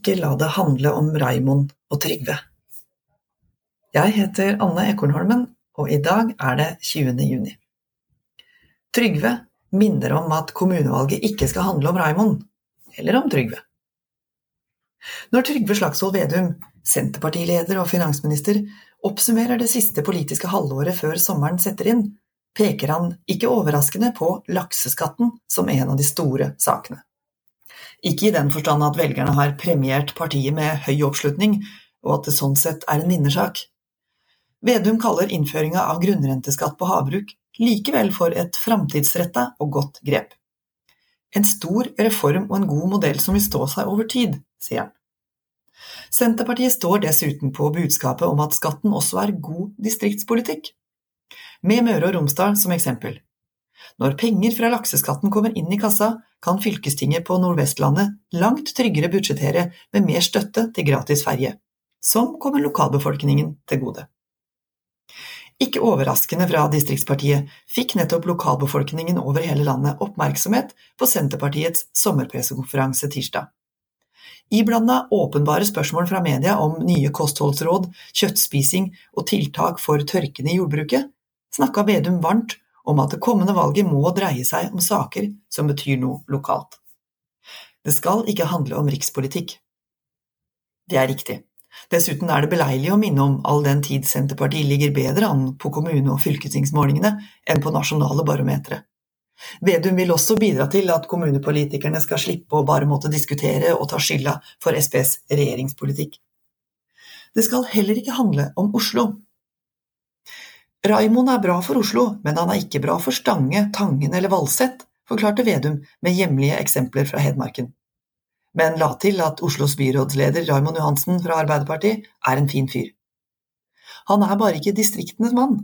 ikke la det handle om Raimond og Trygve. Jeg heter Anne Ekornholmen, og i dag er det 20. juni. Trygve minner om at kommunevalget ikke skal handle om Raimond, eller om Trygve. Når Trygve Slagsvold Vedum, Senterpartileder og finansminister, oppsummerer det siste politiske halvåret før sommeren setter inn, peker han ikke overraskende på lakseskatten som en av de store sakene. Ikke i den forstand at velgerne har premiert partiet med høy oppslutning, og at det sånn sett er en minnesak. Vedum kaller innføringa av grunnrenteskatt på havbruk likevel for et framtidsretta og godt grep. En stor reform og en god modell som vil stå seg over tid, sier han. Senterpartiet står dessuten på budskapet om at skatten også er god distriktspolitikk. Med Møre og Romsdal som eksempel. Når penger fra lakseskatten kommer inn i kassa, kan fylkestinget på Nordvestlandet langt tryggere budsjettere med mer støtte til gratis ferje, som kommer lokalbefolkningen til gode. Ikke overraskende fra Distriktspartiet fikk nettopp lokalbefolkningen over hele landet oppmerksomhet på Senterpartiets sommerpressekonferanse tirsdag. Iblanda åpenbare spørsmål fra media om nye kostholdsråd, kjøttspising og tiltak for tørken i jordbruket, snakka Vedum varmt om at det kommende valget må dreie seg om saker som betyr noe lokalt. Det skal ikke handle om rikspolitikk. Det er riktig. Dessuten er det beleilig å minne om all den tid Senterpartiet ligger bedre an på kommune- og fylkestingsmålingene enn på nasjonale barometere. Vedum vil også bidra til at kommunepolitikerne skal slippe å bare måtte diskutere og ta skylda for SPs regjeringspolitikk. Det skal heller ikke handle om Oslo. Raimond er bra for Oslo, men han er ikke bra for Stange, Tangen eller Valset, forklarte Vedum med hjemlige eksempler fra Hedmarken. Men la til at Oslos byrådsleder Raimond Johansen fra Arbeiderpartiet er en fin fyr. Han er bare ikke distriktenes mann.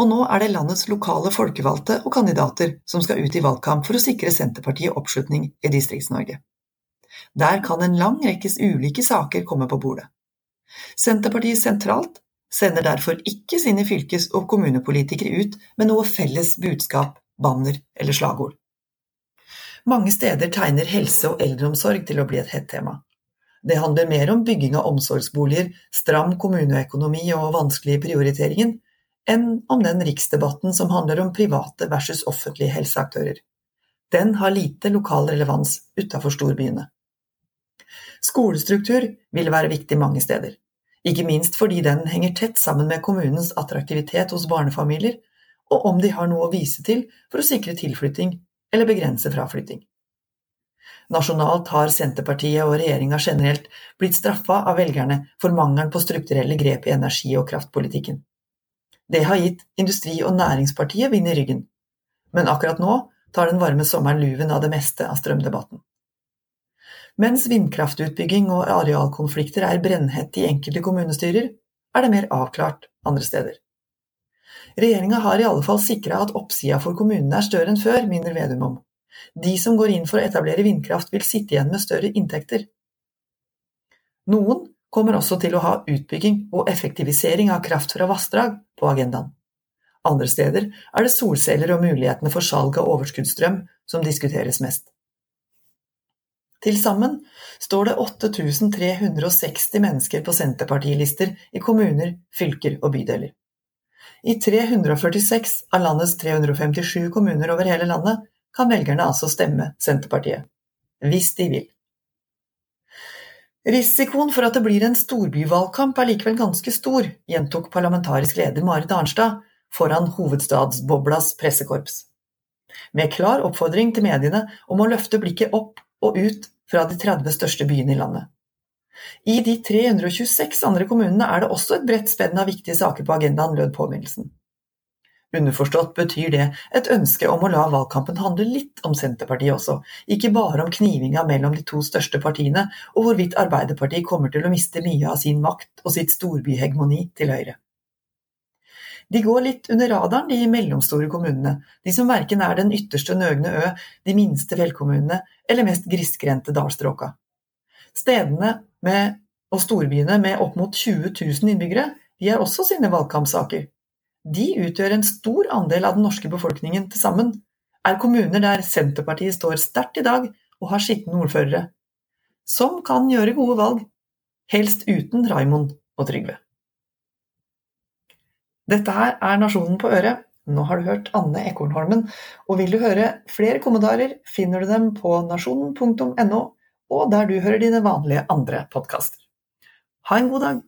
Og nå er det landets lokale folkevalgte og kandidater som skal ut i valgkamp for å sikre Senterpartiet oppslutning i Distrikts-Norge. Der kan en lang rekkes ulike saker komme på bordet. Senterpartiet sentralt sender derfor ikke sine fylkes- og kommunepolitikere ut med noe felles budskap, banner eller slagord. Mange steder tegner helse og eldreomsorg til å bli et hett tema. Det handler mer om bygging av omsorgsboliger, stram kommuneøkonomi og vanskelige prioriteringen, enn om den riksdebatten som handler om private versus offentlige helseaktører. Den har lite lokal relevans utafor storbyene. Skolestruktur vil være viktig mange steder. Ikke minst fordi den henger tett sammen med kommunens attraktivitet hos barnefamilier, og om de har noe å vise til for å sikre tilflytting eller begrense fraflytting. Nasjonalt har Senterpartiet og regjeringa generelt blitt straffa av velgerne for mangelen på strukturelle grep i energi- og kraftpolitikken. Det har gitt Industri- og Næringspartiet vind i ryggen, men akkurat nå tar den varme sommeren luven av det meste av strømdebatten. Mens vindkraftutbygging og arealkonflikter er brennhett i enkelte kommunestyrer, er det mer avklart andre steder. Regjeringa har i alle fall sikra at oppsida for kommunene er større enn før, minner Vedum om. De som går inn for å etablere vindkraft vil sitte igjen med større inntekter. Noen kommer også til å ha utbygging og effektivisering av kraft fra vassdrag på agendaen. Andre steder er det solceller og mulighetene for salg av overskuddsstrøm som diskuteres mest. Til sammen står det 8360 mennesker på Senterpartilister i kommuner, fylker og bydeler. I 346 av landets 357 kommuner over hele landet kan velgerne altså stemme Senterpartiet. Hvis de vil. Risikoen for at det blir en storbyvalgkamp er likevel ganske stor, gjentok parlamentarisk leder Marit Arnstad foran hovedstadsboblas pressekorps. Med klar oppfordring til mediene om å løfte blikket opp og ut fra de 30 største byene i landet. I de 326 andre kommunene er det også et bredt spenn av viktige saker på agendaen, lød påminnelsen. Underforstått betyr det et ønske om å la valgkampen handle litt om Senterpartiet også, ikke bare om knivinga mellom de to største partiene og hvorvidt Arbeiderpartiet kommer til å miste mye av sin makt og sitt storbyhegemoni til Høyre. De går litt under radaren, de mellomstore kommunene, de som verken er den ytterste nøgne ø, de minste fjellkommunene eller mest grisgrendte dalstråka. Stedene med, og storbyene med opp mot 20 000 innbyggere, de har også sine valgkampsaker. De utgjør en stor andel av den norske befolkningen til sammen, er kommuner der Senterpartiet står sterkt i dag og har skitne ordførere. som kan gjøre gode valg, helst uten Raimond og Trygve. Dette her er Nasjonen på øret. Nå har du hørt Anne Ekornholmen, og vil du høre flere kommentarer, finner du dem på nasjonen.no, og der du hører dine vanlige andre podkaster. Ha en god dag!